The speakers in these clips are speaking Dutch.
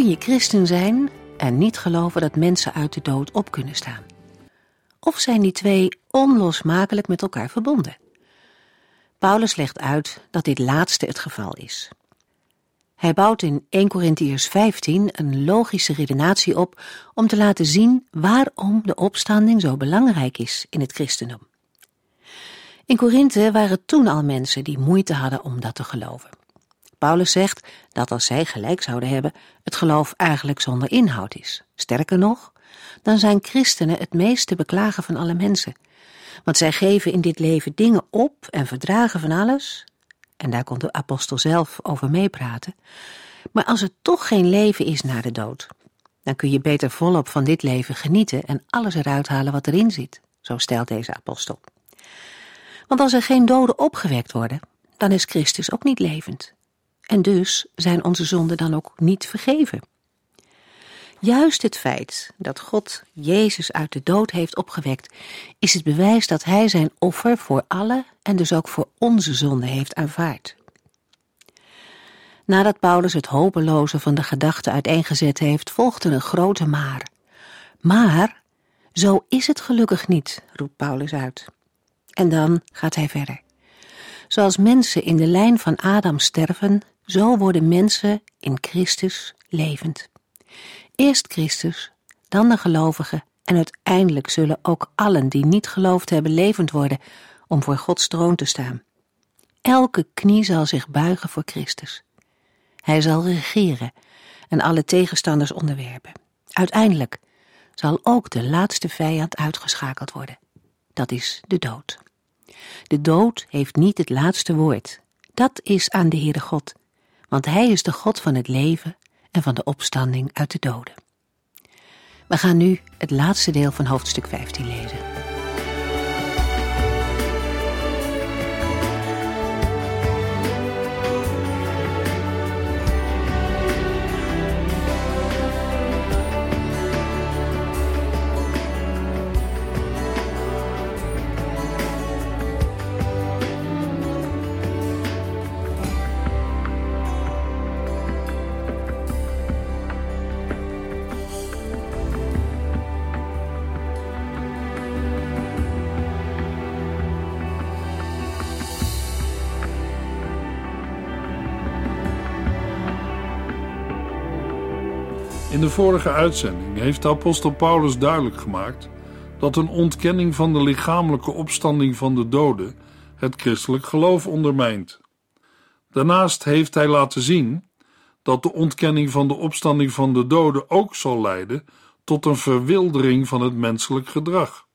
Kun je christen zijn en niet geloven dat mensen uit de dood op kunnen staan? Of zijn die twee onlosmakelijk met elkaar verbonden? Paulus legt uit dat dit laatste het geval is. Hij bouwt in 1 Corinthiërs 15 een logische redenatie op om te laten zien waarom de opstanding zo belangrijk is in het christendom. In Korinthe waren toen al mensen die moeite hadden om dat te geloven. Paulus zegt dat als zij gelijk zouden hebben, het geloof eigenlijk zonder inhoud is. Sterker nog, dan zijn christenen het meest te beklagen van alle mensen. Want zij geven in dit leven dingen op en verdragen van alles. En daar kon de apostel zelf over meepraten. Maar als er toch geen leven is na de dood, dan kun je beter volop van dit leven genieten en alles eruit halen wat erin zit, zo stelt deze apostel. Want als er geen doden opgewekt worden, dan is Christus ook niet levend. En dus zijn onze zonden dan ook niet vergeven. Juist het feit dat God Jezus uit de dood heeft opgewekt, is het bewijs dat Hij zijn offer voor alle en dus ook voor onze zonden heeft aanvaard. Nadat Paulus het hopeloze van de gedachte uiteengezet heeft, volgde een grote maar. Maar, zo is het gelukkig niet, roept Paulus uit. En dan gaat hij verder. Zoals mensen in de lijn van Adam sterven, zo worden mensen in Christus levend. Eerst Christus, dan de gelovigen en uiteindelijk zullen ook allen die niet geloofd hebben levend worden om voor Gods troon te staan. Elke knie zal zich buigen voor Christus. Hij zal regeren en alle tegenstanders onderwerpen. Uiteindelijk zal ook de laatste vijand uitgeschakeld worden. Dat is de dood. De dood heeft niet het laatste woord. Dat is aan de Heere God, want Hij is de God van het leven en van de opstanding uit de doden. We gaan nu het laatste deel van hoofdstuk 15 lezen. De vorige uitzending heeft de apostel Paulus duidelijk gemaakt dat een ontkenning van de lichamelijke opstanding van de doden het christelijk geloof ondermijnt. Daarnaast heeft hij laten zien dat de ontkenning van de opstanding van de doden ook zal leiden tot een verwildering van het menselijk gedrag.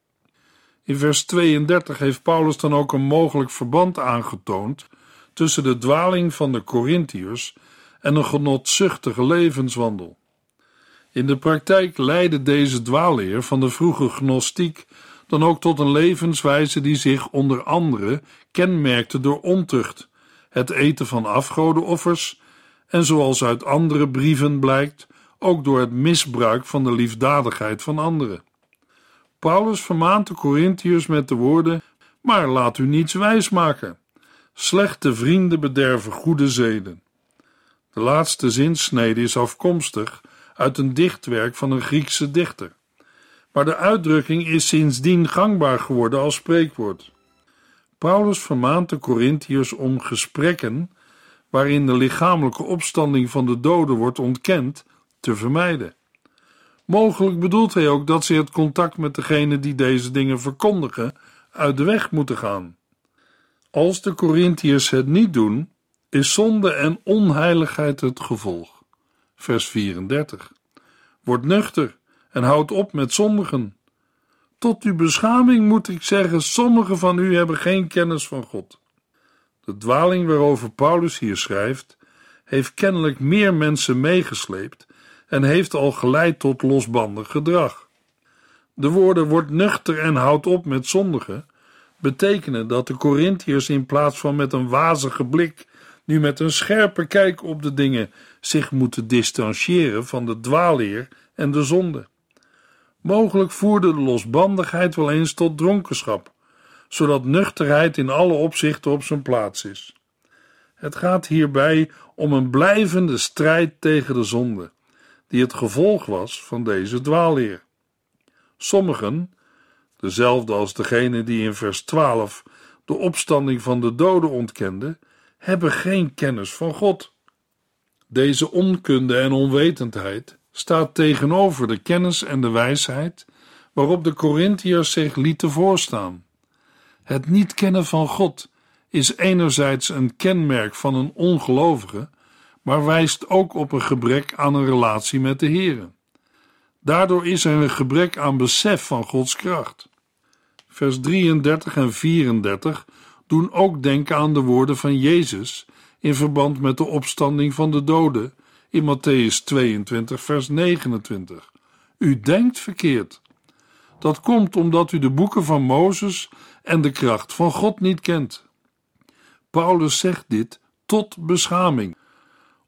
In vers 32 heeft Paulus dan ook een mogelijk verband aangetoond tussen de dwaling van de Corinthiërs en een genotzuchtige levenswandel. In de praktijk leidde deze dwaalleer van de vroege gnostiek dan ook tot een levenswijze die zich onder andere kenmerkte door ontucht, het eten van afgodenoffers en zoals uit andere brieven blijkt, ook door het misbruik van de liefdadigheid van anderen. Paulus vermaant de Corinthiërs met de woorden: Maar laat u niets wijsmaken. Slechte vrienden bederven goede zeden. De laatste zinsnede is afkomstig uit een dichtwerk van een Griekse dichter. Maar de uitdrukking is sindsdien gangbaar geworden als spreekwoord. Paulus vermaant de Corinthiërs om gesprekken waarin de lichamelijke opstanding van de doden wordt ontkend te vermijden. Mogelijk bedoelt hij ook dat ze het contact met degene die deze dingen verkondigen uit de weg moeten gaan. Als de Corinthiërs het niet doen, is zonde en onheiligheid het gevolg vers 34. Word nuchter en houd op met zondigen. Tot uw beschaming moet ik zeggen: sommigen van u hebben geen kennis van God. De dwaling waarover Paulus hier schrijft, heeft kennelijk meer mensen meegesleept en heeft al geleid tot losbandig gedrag. De woorden wordt nuchter en houdt op met zondigen betekenen dat de Corinthiërs in plaats van met een wazige blik nu met een scherpe kijk op de dingen zich moeten distancieren van de dwaalleer en de zonde. Mogelijk voerde de losbandigheid wel eens tot dronkenschap, zodat nuchterheid in alle opzichten op zijn plaats is. Het gaat hierbij om een blijvende strijd tegen de zonde, die het gevolg was van deze dwaalleer. Sommigen, dezelfde als degene die in vers 12 de opstanding van de doden ontkende, hebben geen kennis van God. Deze onkunde en onwetendheid staat tegenover de kennis en de wijsheid waarop de Corinthiërs zich lieten voorstaan. Het niet kennen van God is enerzijds een kenmerk van een ongelovige, maar wijst ook op een gebrek aan een relatie met de Here. Daardoor is er een gebrek aan besef van Gods kracht. Vers 33 en 34 doen ook denken aan de woorden van Jezus in verband met de opstanding van de doden in Matthäus 22, vers 29. U denkt verkeerd. Dat komt omdat u de boeken van Mozes en de kracht van God niet kent. Paulus zegt dit tot beschaming,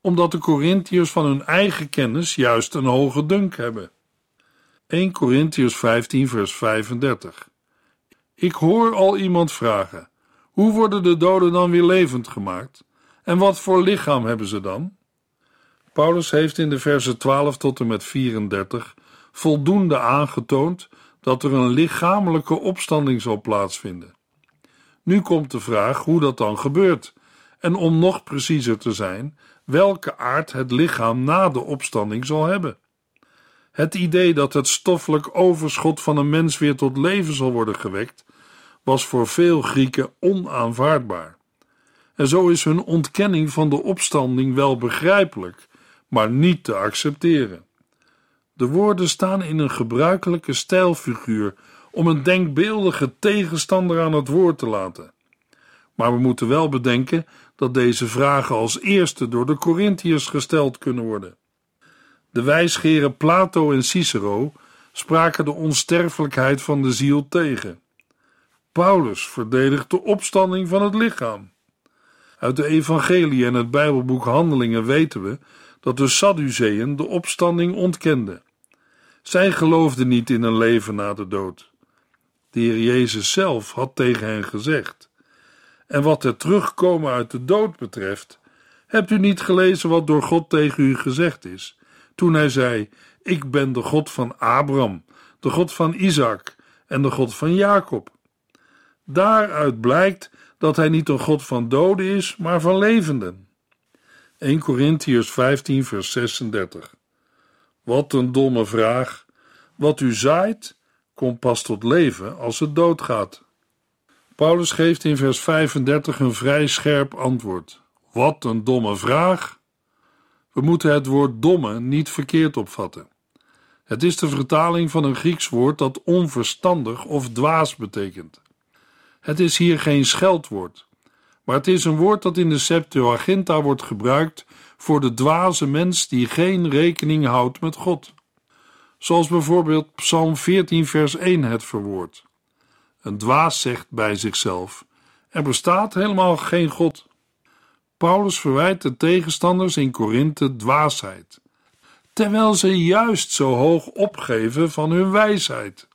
omdat de Corinthiërs van hun eigen kennis juist een hoge dunk hebben. 1 Corinthiërs 15, vers 35. Ik hoor al iemand vragen: hoe worden de doden dan weer levend gemaakt? En wat voor lichaam hebben ze dan? Paulus heeft in de versen 12 tot en met 34 voldoende aangetoond dat er een lichamelijke opstanding zal plaatsvinden. Nu komt de vraag hoe dat dan gebeurt, en om nog preciezer te zijn, welke aard het lichaam na de opstanding zal hebben. Het idee dat het stoffelijk overschot van een mens weer tot leven zal worden gewekt, was voor veel Grieken onaanvaardbaar. En zo is hun ontkenning van de opstanding wel begrijpelijk, maar niet te accepteren. De woorden staan in een gebruikelijke stijlfiguur om een denkbeeldige tegenstander aan het woord te laten. Maar we moeten wel bedenken dat deze vragen als eerste door de Corinthiërs gesteld kunnen worden. De wijsgeren Plato en Cicero spraken de onsterfelijkheid van de ziel tegen. Paulus verdedigt de opstanding van het lichaam. Uit de Evangelie en het Bijbelboek Handelingen weten we dat de Sadduceeën de opstanding ontkenden. Zij geloofden niet in een leven na de dood. De Heer Jezus zelf had tegen hen gezegd: En wat het terugkomen uit de dood betreft, hebt u niet gelezen wat door God tegen u gezegd is, toen hij zei: Ik ben de God van Abraham, de God van Isaac en de God van Jacob. Daaruit blijkt dat hij niet een God van doden is, maar van levenden. 1 Corinthiërs 15, vers 36. Wat een domme vraag. Wat u zaait, komt pas tot leven als het doodgaat. Paulus geeft in vers 35 een vrij scherp antwoord. Wat een domme vraag. We moeten het woord domme niet verkeerd opvatten. Het is de vertaling van een Grieks woord dat onverstandig of dwaas betekent. Het is hier geen scheldwoord, maar het is een woord dat in de Septuaginta wordt gebruikt voor de dwaze mens die geen rekening houdt met God. Zoals bijvoorbeeld Psalm 14, vers 1 het verwoordt. Een dwaas zegt bij zichzelf: Er bestaat helemaal geen God. Paulus verwijt de tegenstanders in Korinthe dwaasheid, terwijl ze juist zo hoog opgeven van hun wijsheid.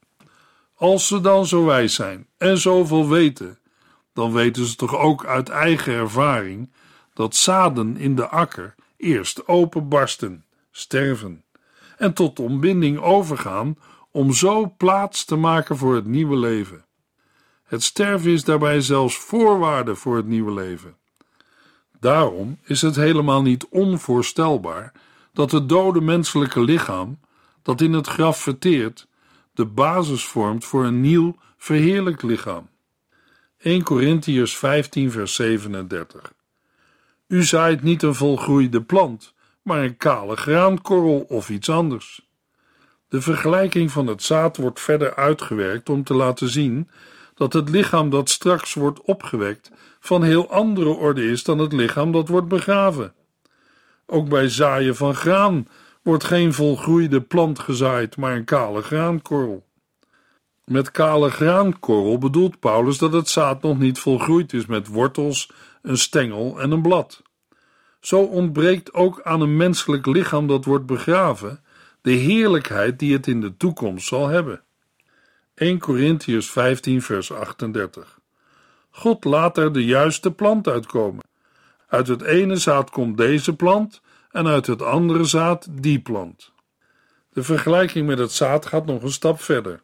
Als ze dan zo wijs zijn en zoveel weten, dan weten ze toch ook uit eigen ervaring dat zaden in de akker eerst openbarsten, sterven en tot ontbinding overgaan om zo plaats te maken voor het nieuwe leven. Het sterven is daarbij zelfs voorwaarde voor het nieuwe leven. Daarom is het helemaal niet onvoorstelbaar dat het dode menselijke lichaam, dat in het graf verteert, de basis vormt voor een nieuw, verheerlijk lichaam. 1 Corinthiërs 15, vers 37. U zaait niet een volgroeide plant, maar een kale graankorrel of iets anders. De vergelijking van het zaad wordt verder uitgewerkt om te laten zien dat het lichaam dat straks wordt opgewekt van heel andere orde is dan het lichaam dat wordt begraven. Ook bij zaaien van graan wordt geen volgroeide plant gezaaid, maar een kale graankorrel. Met kale graankorrel bedoelt Paulus dat het zaad nog niet volgroeid is met wortels, een stengel en een blad. Zo ontbreekt ook aan een menselijk lichaam dat wordt begraven de heerlijkheid die het in de toekomst zal hebben. 1 Corinthians 15, vers 38. God laat er de juiste plant uitkomen. Uit het ene zaad komt deze plant en uit het andere zaad die plant. De vergelijking met het zaad gaat nog een stap verder.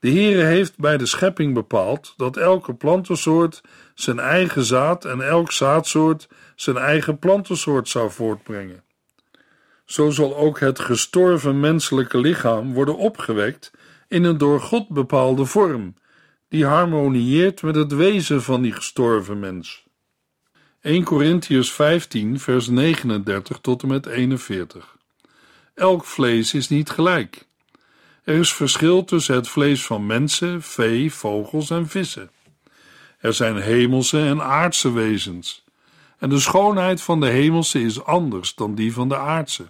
De Heere heeft bij de schepping bepaald dat elke plantensoort zijn eigen zaad en elk zaadsoort zijn eigen plantensoort zou voortbrengen. Zo zal ook het gestorven menselijke lichaam worden opgewekt in een door God bepaalde vorm, die harmonieert met het wezen van die gestorven mens. 1 Corinthians 15, vers 39 tot en met 41. Elk vlees is niet gelijk. Er is verschil tussen het vlees van mensen, vee, vogels en vissen. Er zijn hemelse en aardse wezens. En de schoonheid van de hemelse is anders dan die van de aardse.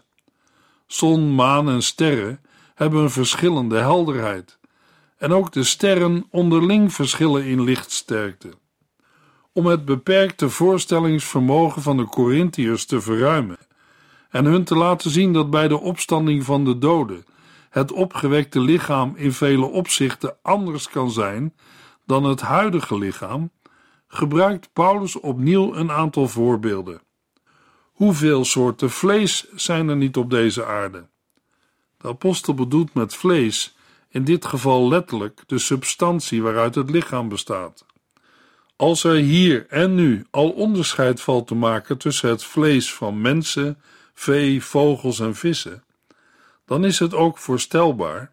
Zon, maan en sterren hebben een verschillende helderheid. En ook de sterren onderling verschillen in lichtsterkte. Om het beperkte voorstellingsvermogen van de Corinthiërs te verruimen en hun te laten zien dat bij de opstanding van de doden het opgewekte lichaam in vele opzichten anders kan zijn dan het huidige lichaam, gebruikt Paulus opnieuw een aantal voorbeelden. Hoeveel soorten vlees zijn er niet op deze aarde? De apostel bedoelt met vlees in dit geval letterlijk de substantie waaruit het lichaam bestaat. Als er hier en nu al onderscheid valt te maken tussen het vlees van mensen, vee, vogels en vissen, dan is het ook voorstelbaar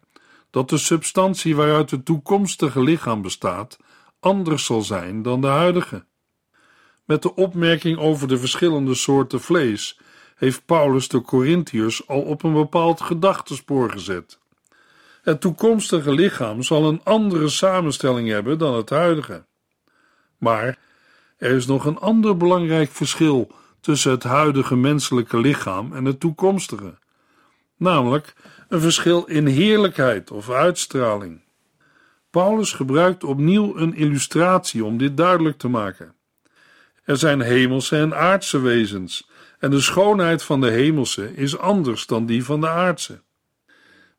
dat de substantie waaruit het toekomstige lichaam bestaat anders zal zijn dan de huidige. Met de opmerking over de verschillende soorten vlees heeft Paulus de Corinthiërs al op een bepaald gedachtespoor gezet. Het toekomstige lichaam zal een andere samenstelling hebben dan het huidige. Maar er is nog een ander belangrijk verschil tussen het huidige menselijke lichaam en het toekomstige, namelijk een verschil in heerlijkheid of uitstraling. Paulus gebruikt opnieuw een illustratie om dit duidelijk te maken. Er zijn hemelse en aardse wezens, en de schoonheid van de hemelse is anders dan die van de aardse.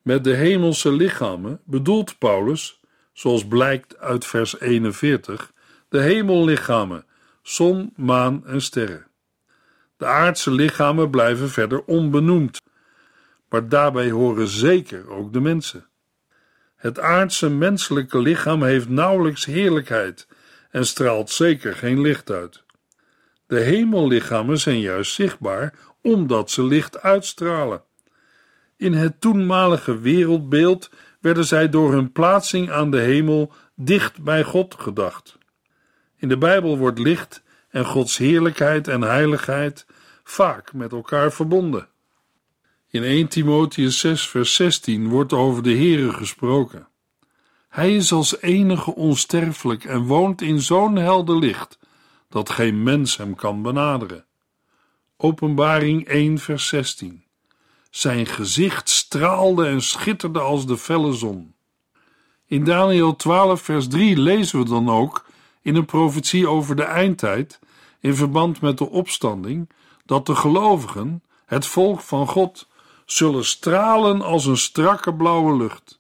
Met de hemelse lichamen bedoelt Paulus, zoals blijkt uit vers 41, de hemellichamen, zon, maan en sterren. De aardse lichamen blijven verder onbenoemd, maar daarbij horen zeker ook de mensen. Het aardse menselijke lichaam heeft nauwelijks heerlijkheid en straalt zeker geen licht uit. De hemellichamen zijn juist zichtbaar omdat ze licht uitstralen. In het toenmalige wereldbeeld werden zij door hun plaatsing aan de hemel dicht bij God gedacht. In de Bijbel wordt licht en Gods heerlijkheid en heiligheid vaak met elkaar verbonden. In 1 Timotheus 6 vers 16 wordt over de Heere gesproken. Hij is als enige onsterfelijk en woont in zo'n helder licht dat geen mens hem kan benaderen. Openbaring 1 vers 16 Zijn gezicht straalde en schitterde als de felle zon. In Daniel 12 vers 3 lezen we dan ook in een profetie over de eindtijd in verband met de opstanding dat de gelovigen, het volk van God, zullen stralen als een strakke blauwe lucht.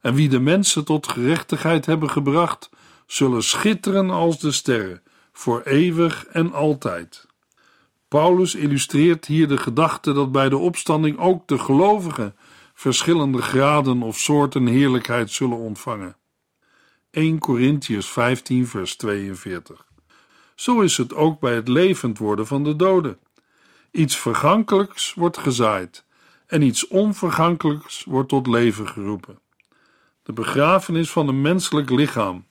En wie de mensen tot gerechtigheid hebben gebracht, zullen schitteren als de sterren, voor eeuwig en altijd. Paulus illustreert hier de gedachte dat bij de opstanding ook de gelovigen verschillende graden of soorten heerlijkheid zullen ontvangen. 1 Corinthians 15, vers 42. Zo is het ook bij het levend worden van de doden. Iets vergankelijks wordt gezaaid en iets onvergankelijks wordt tot leven geroepen. De begrafenis van een menselijk lichaam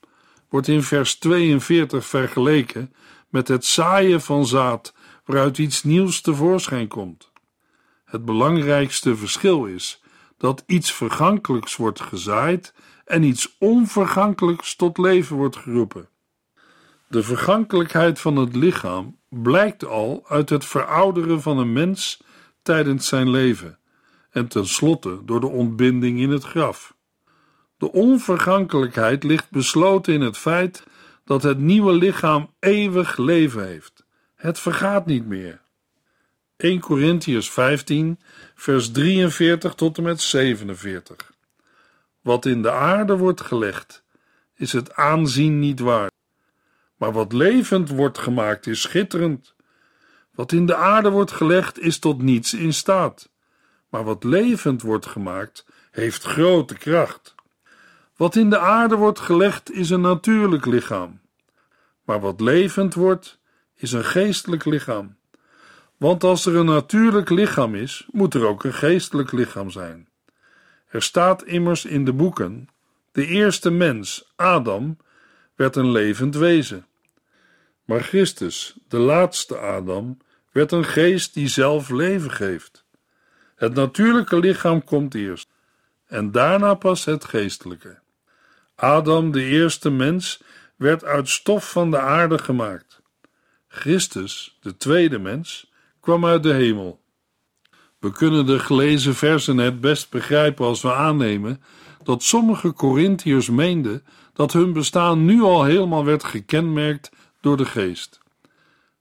wordt in vers 42 vergeleken met het zaaien van zaad waaruit iets nieuws tevoorschijn komt. Het belangrijkste verschil is dat iets vergankelijks wordt gezaaid en iets onvergankelijks tot leven wordt geroepen. De vergankelijkheid van het lichaam blijkt al uit het verouderen van een mens tijdens zijn leven en tenslotte door de ontbinding in het graf. De onvergankelijkheid ligt besloten in het feit dat het nieuwe lichaam eeuwig leven heeft. Het vergaat niet meer. 1 Corinthians 15, vers 43 tot en met 47. Wat in de aarde wordt gelegd, is het aanzien niet waard. Maar wat levend wordt gemaakt, is schitterend. Wat in de aarde wordt gelegd, is tot niets in staat. Maar wat levend wordt gemaakt, heeft grote kracht. Wat in de aarde wordt gelegd, is een natuurlijk lichaam. Maar wat levend wordt, is een geestelijk lichaam. Want als er een natuurlijk lichaam is, moet er ook een geestelijk lichaam zijn. Er staat immers in de boeken: de eerste mens, Adam, werd een levend wezen. Maar Christus, de laatste Adam, werd een geest die zelf leven geeft. Het natuurlijke lichaam komt eerst, en daarna pas het geestelijke. Adam, de eerste mens, werd uit stof van de aarde gemaakt. Christus, de tweede mens, kwam uit de hemel. We kunnen de gelezen versen het best begrijpen als we aannemen dat sommige Corinthiërs meenden dat hun bestaan nu al helemaal werd gekenmerkt door de geest.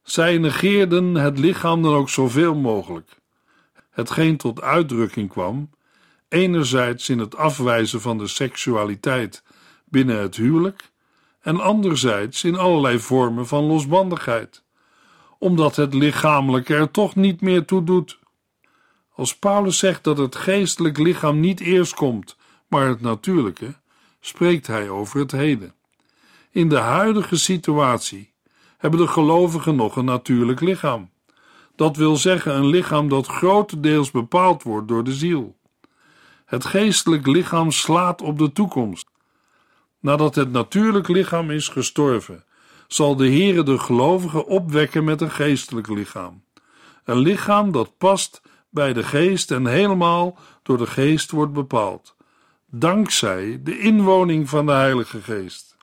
Zij negeerden het lichaam dan ook zoveel mogelijk. Hetgeen tot uitdrukking kwam, enerzijds in het afwijzen van de seksualiteit binnen het huwelijk en anderzijds in allerlei vormen van losbandigheid, omdat het lichamelijke er toch niet meer toe doet. Als Paulus zegt dat het geestelijk lichaam niet eerst komt, maar het natuurlijke, spreekt hij over het heden. In de huidige situatie hebben de gelovigen nog een natuurlijk lichaam. Dat wil zeggen een lichaam dat grotendeels bepaald wordt door de ziel. Het geestelijk lichaam slaat op de toekomst. Nadat het natuurlijk lichaam is gestorven, zal de Heere de gelovigen opwekken met een geestelijk lichaam. Een lichaam dat past bij de geest en helemaal door de geest wordt bepaald, dankzij de inwoning van de Heilige Geest.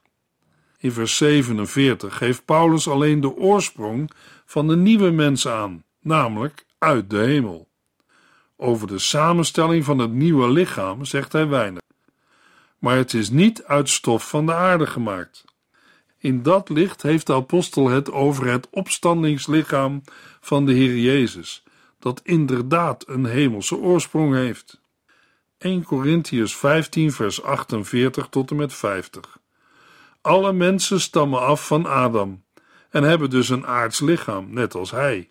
In vers 47 geeft Paulus alleen de oorsprong van de nieuwe mens aan, namelijk uit de hemel. Over de samenstelling van het nieuwe lichaam zegt hij weinig. Maar het is niet uit stof van de aarde gemaakt. In dat licht heeft de apostel het over het opstandingslichaam van de Heer Jezus, dat inderdaad een hemelse oorsprong heeft. 1 Corinthians 15, vers 48 tot en met 50. Alle mensen stammen af van Adam en hebben dus een aards lichaam, net als hij.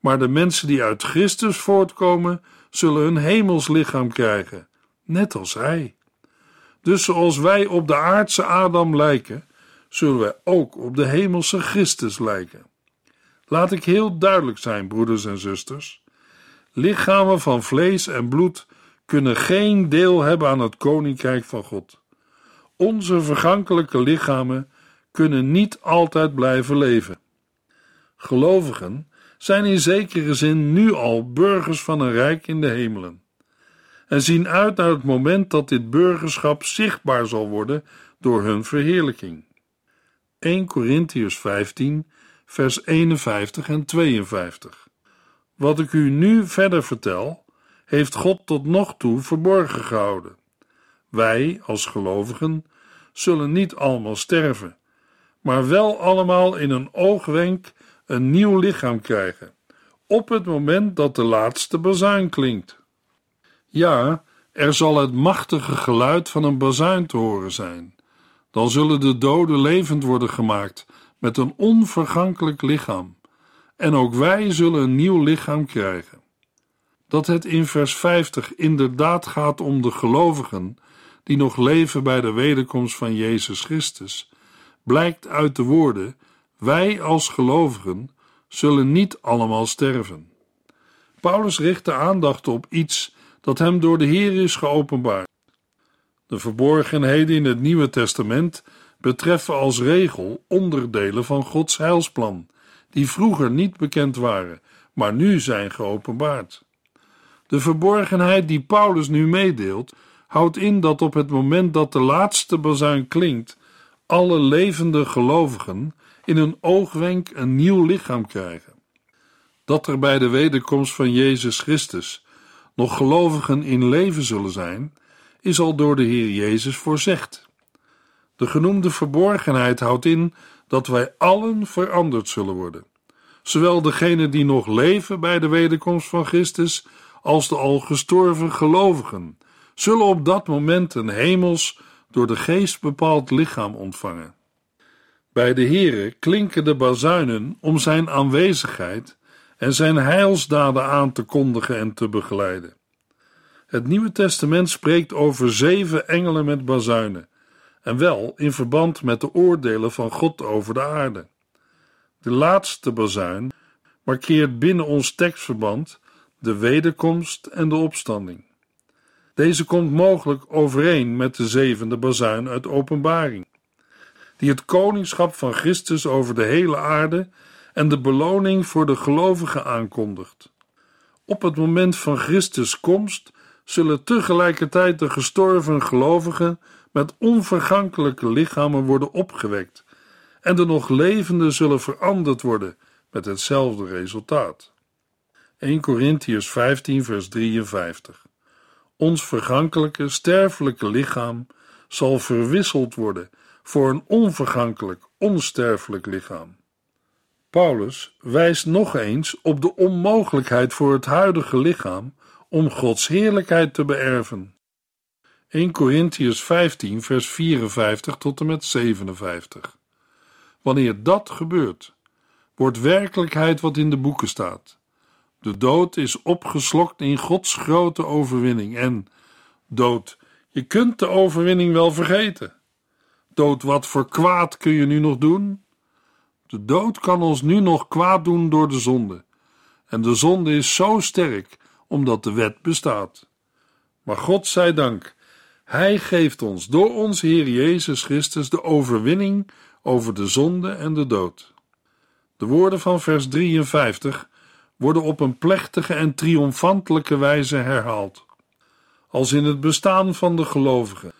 Maar de mensen die uit Christus voortkomen, zullen een hemels lichaam krijgen, net als hij. Dus zoals wij op de aardse Adam lijken, zullen wij ook op de hemelse Christus lijken. Laat ik heel duidelijk zijn, broeders en zusters. Lichamen van vlees en bloed kunnen geen deel hebben aan het koninkrijk van God. Onze vergankelijke lichamen kunnen niet altijd blijven leven. Gelovigen zijn in zekere zin nu al burgers van een rijk in de hemelen en zien uit naar het moment dat dit burgerschap zichtbaar zal worden door hun verheerlijking. 1 Corinthians 15, vers 51 en 52. Wat ik u nu verder vertel, heeft God tot nog toe verborgen gehouden. Wij, als gelovigen, zullen niet allemaal sterven, maar wel allemaal in een oogwenk een nieuw lichaam krijgen, op het moment dat de laatste bazuin klinkt. Ja, er zal het machtige geluid van een bazuin te horen zijn. Dan zullen de doden levend worden gemaakt met een onvergankelijk lichaam, en ook wij zullen een nieuw lichaam krijgen. Dat het in vers 50 inderdaad gaat om de gelovigen die nog leven bij de wederkomst van Jezus Christus, blijkt uit de woorden: Wij als gelovigen zullen niet allemaal sterven. Paulus richt de aandacht op iets dat hem door de Heer is geopenbaard. De verborgenheden in het Nieuwe Testament betreffen als regel onderdelen van Gods heilsplan, die vroeger niet bekend waren, maar nu zijn geopenbaard. De verborgenheid die Paulus nu meedeelt, houdt in dat op het moment dat de laatste bazuin klinkt, alle levende gelovigen in een oogwenk een nieuw lichaam krijgen. Dat er bij de wederkomst van Jezus Christus nog gelovigen in leven zullen zijn, is al door de Heer Jezus voorzegd. De genoemde verborgenheid houdt in dat wij allen veranderd zullen worden. Zowel degenen die nog leven bij de wederkomst van Christus, als de al gestorven gelovigen, zullen op dat moment een hemels, door de geest bepaald lichaam ontvangen. Bij de Heere klinken de bazuinen om zijn aanwezigheid en zijn heilsdaden aan te kondigen en te begeleiden. Het Nieuwe Testament spreekt over zeven engelen met bazuinen, en wel in verband met de oordelen van God over de aarde. De laatste bazuin markeert binnen ons tekstverband de wederkomst en de opstanding. Deze komt mogelijk overeen met de zevende bazuin uit Openbaring, die het koningschap van Christus over de hele aarde en de beloning voor de gelovigen aankondigt. Op het moment van Christus' komst zullen tegelijkertijd de gestorven gelovigen met onvergankelijke lichamen worden opgewekt en de nog levenden zullen veranderd worden met hetzelfde resultaat. 1 Corinthians 15 vers 53 Ons vergankelijke, sterfelijke lichaam zal verwisseld worden voor een onvergankelijk, onsterfelijk lichaam. Paulus wijst nog eens op de onmogelijkheid voor het huidige lichaam om Gods heerlijkheid te beërven. 1 Corinthians 15, vers 54 tot en met 57. Wanneer dat gebeurt, wordt werkelijkheid wat in de boeken staat. De dood is opgeslokt in Gods grote overwinning en, dood, je kunt de overwinning wel vergeten. Dood, wat voor kwaad kun je nu nog doen? De dood kan ons nu nog kwaad doen door de zonde. En de zonde is zo sterk omdat de wet bestaat. Maar God zij dank, Hij geeft ons door onze Heer Jezus Christus de overwinning over de zonde en de dood. De woorden van vers 53 worden op een plechtige en triomfantelijke wijze herhaald. Als in het bestaan van de gelovigen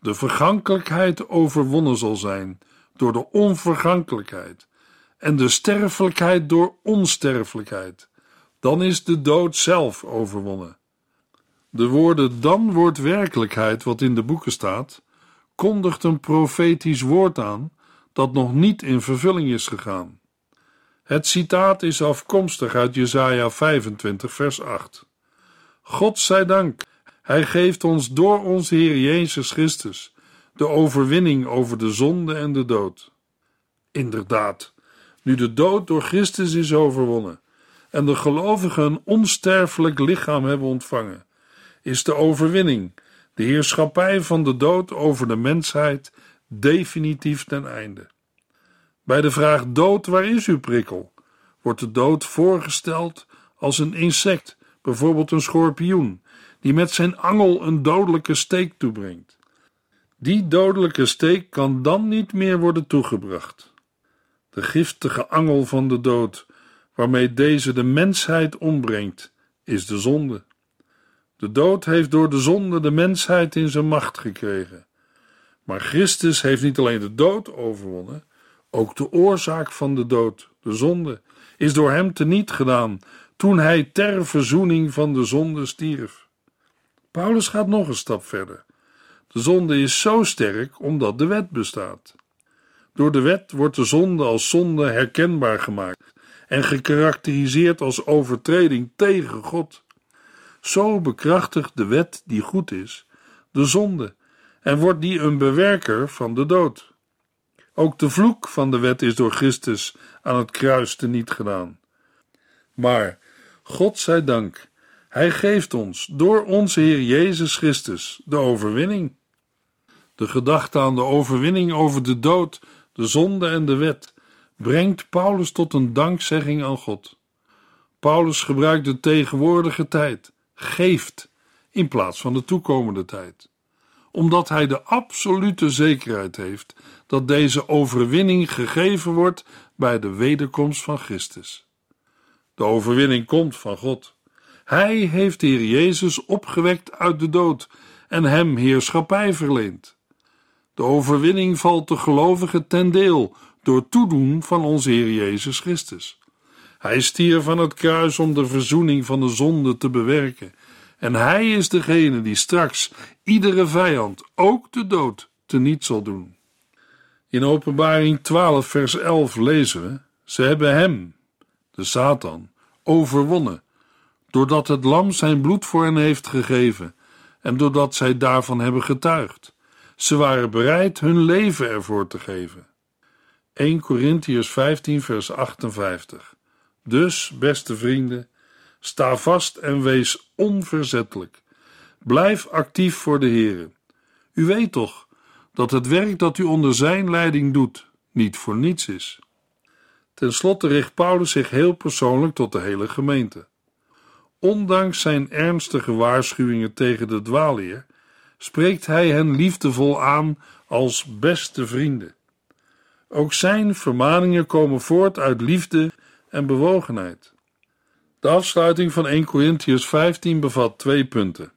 de vergankelijkheid overwonnen zal zijn door de onvergankelijkheid en de sterfelijkheid door onsterfelijkheid, dan is de dood zelf overwonnen. De woorden dan wordt werkelijkheid wat in de boeken staat, kondigt een profetisch woord aan dat nog niet in vervulling is gegaan. Het citaat is afkomstig uit Jesaja 25 vers 8. God zij dank, hij geeft ons door onze Heer Jezus Christus de overwinning over de zonde en de dood. Inderdaad, nu de dood door Christus is overwonnen en de gelovigen een onsterfelijk lichaam hebben ontvangen, is de overwinning, de heerschappij van de dood over de mensheid, definitief ten einde. Bij de vraag dood, waar is uw prikkel? wordt de dood voorgesteld als een insect, bijvoorbeeld een schorpioen, die met zijn angel een dodelijke steek toebrengt. Die dodelijke steek kan dan niet meer worden toegebracht. De giftige angel van de dood, waarmee deze de mensheid ombrengt, is de zonde. De dood heeft door de zonde de mensheid in zijn macht gekregen. Maar Christus heeft niet alleen de dood overwonnen, ook de oorzaak van de dood, de zonde, is door hem teniet gedaan toen hij ter verzoening van de zonde stierf. Paulus gaat nog een stap verder. De zonde is zo sterk omdat de wet bestaat. Door de wet wordt de zonde als zonde herkenbaar gemaakt en gekarakteriseerd als overtreding tegen God. Zo bekrachtigt de wet die goed is de zonde en wordt die een bewerker van de dood. Ook de vloek van de wet is door Christus aan het kruis teniet gedaan. Maar, God zij dank, Hij geeft ons door onze Heer Jezus Christus de overwinning. De gedachte aan de overwinning over de dood, de zonde en de wet brengt Paulus tot een dankzegging aan God. Paulus gebruikt de tegenwoordige tijd, geeft, in plaats van de toekomende tijd omdat hij de absolute zekerheid heeft dat deze overwinning gegeven wordt bij de wederkomst van Christus. De overwinning komt van God. Hij heeft de Heer Jezus opgewekt uit de dood en hem heerschappij verleend. De overwinning valt de gelovigen ten deel door toedoen van onze Heer Jezus Christus. Hij stierf van het kruis om de verzoening van de zonde te bewerken. En hij is degene die straks iedere vijand, ook de dood, teniet zal doen. In Openbaring 12, vers 11 lezen we: Ze hebben hem, de Satan, overwonnen, doordat het Lam zijn bloed voor hen heeft gegeven en doordat zij daarvan hebben getuigd. Ze waren bereid hun leven ervoor te geven. 1 Corinthians 15, vers 58. Dus, beste vrienden, sta vast en wees onverzettelijk. Blijf actief voor de Heer. U weet toch dat het werk dat u onder zijn leiding doet niet voor niets is. Ten slotte richt Paulus zich heel persoonlijk tot de hele gemeente. Ondanks zijn ernstige waarschuwingen tegen de dwaalleer, spreekt hij hen liefdevol aan als beste vrienden. Ook zijn vermaningen komen voort uit liefde en bewogenheid. De afsluiting van 1 Corinthians 15 bevat twee punten.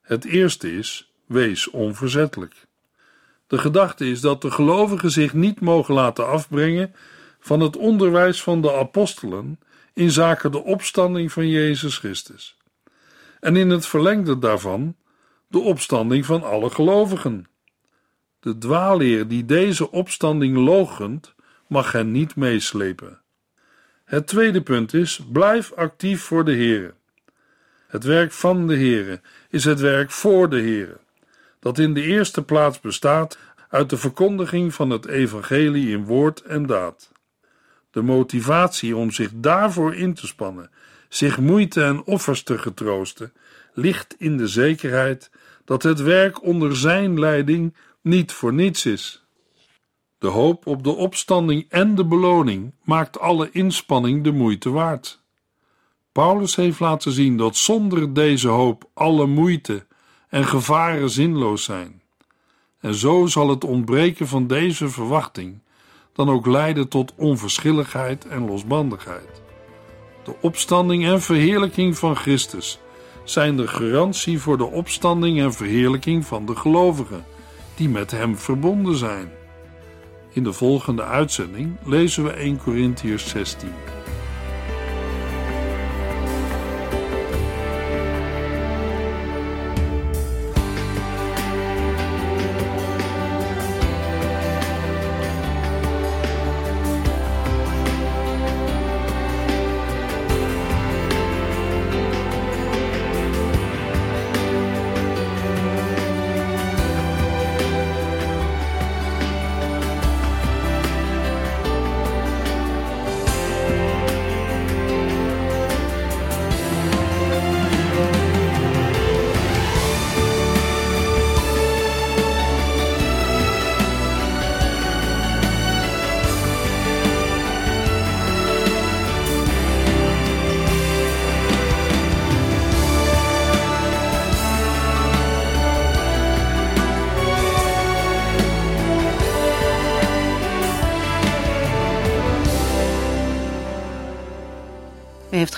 Het eerste is: wees onverzettelijk. De gedachte is dat de gelovigen zich niet mogen laten afbrengen van het onderwijs van de apostelen in zaken de opstanding van Jezus Christus. En in het verlengde daarvan de opstanding van alle gelovigen. De dwaalleer die deze opstanding logent, mag hen niet meeslepen. Het tweede punt is: blijf actief voor de Heer. Het werk van de Heer is het werk voor de Heer, dat in de eerste plaats bestaat uit de verkondiging van het evangelie in woord en daad. De motivatie om zich daarvoor in te spannen, zich moeite en offers te getroosten, ligt in de zekerheid dat het werk onder zijn leiding niet voor niets is. De hoop op de opstanding en de beloning maakt alle inspanning de moeite waard. Paulus heeft laten zien dat zonder deze hoop alle moeite en gevaren zinloos zijn. En zo zal het ontbreken van deze verwachting dan ook leiden tot onverschilligheid en losbandigheid. De opstanding en verheerlijking van Christus zijn de garantie voor de opstanding en verheerlijking van de gelovigen die met Hem verbonden zijn. In de volgende uitzending lezen we 1 Corinthiërs 16.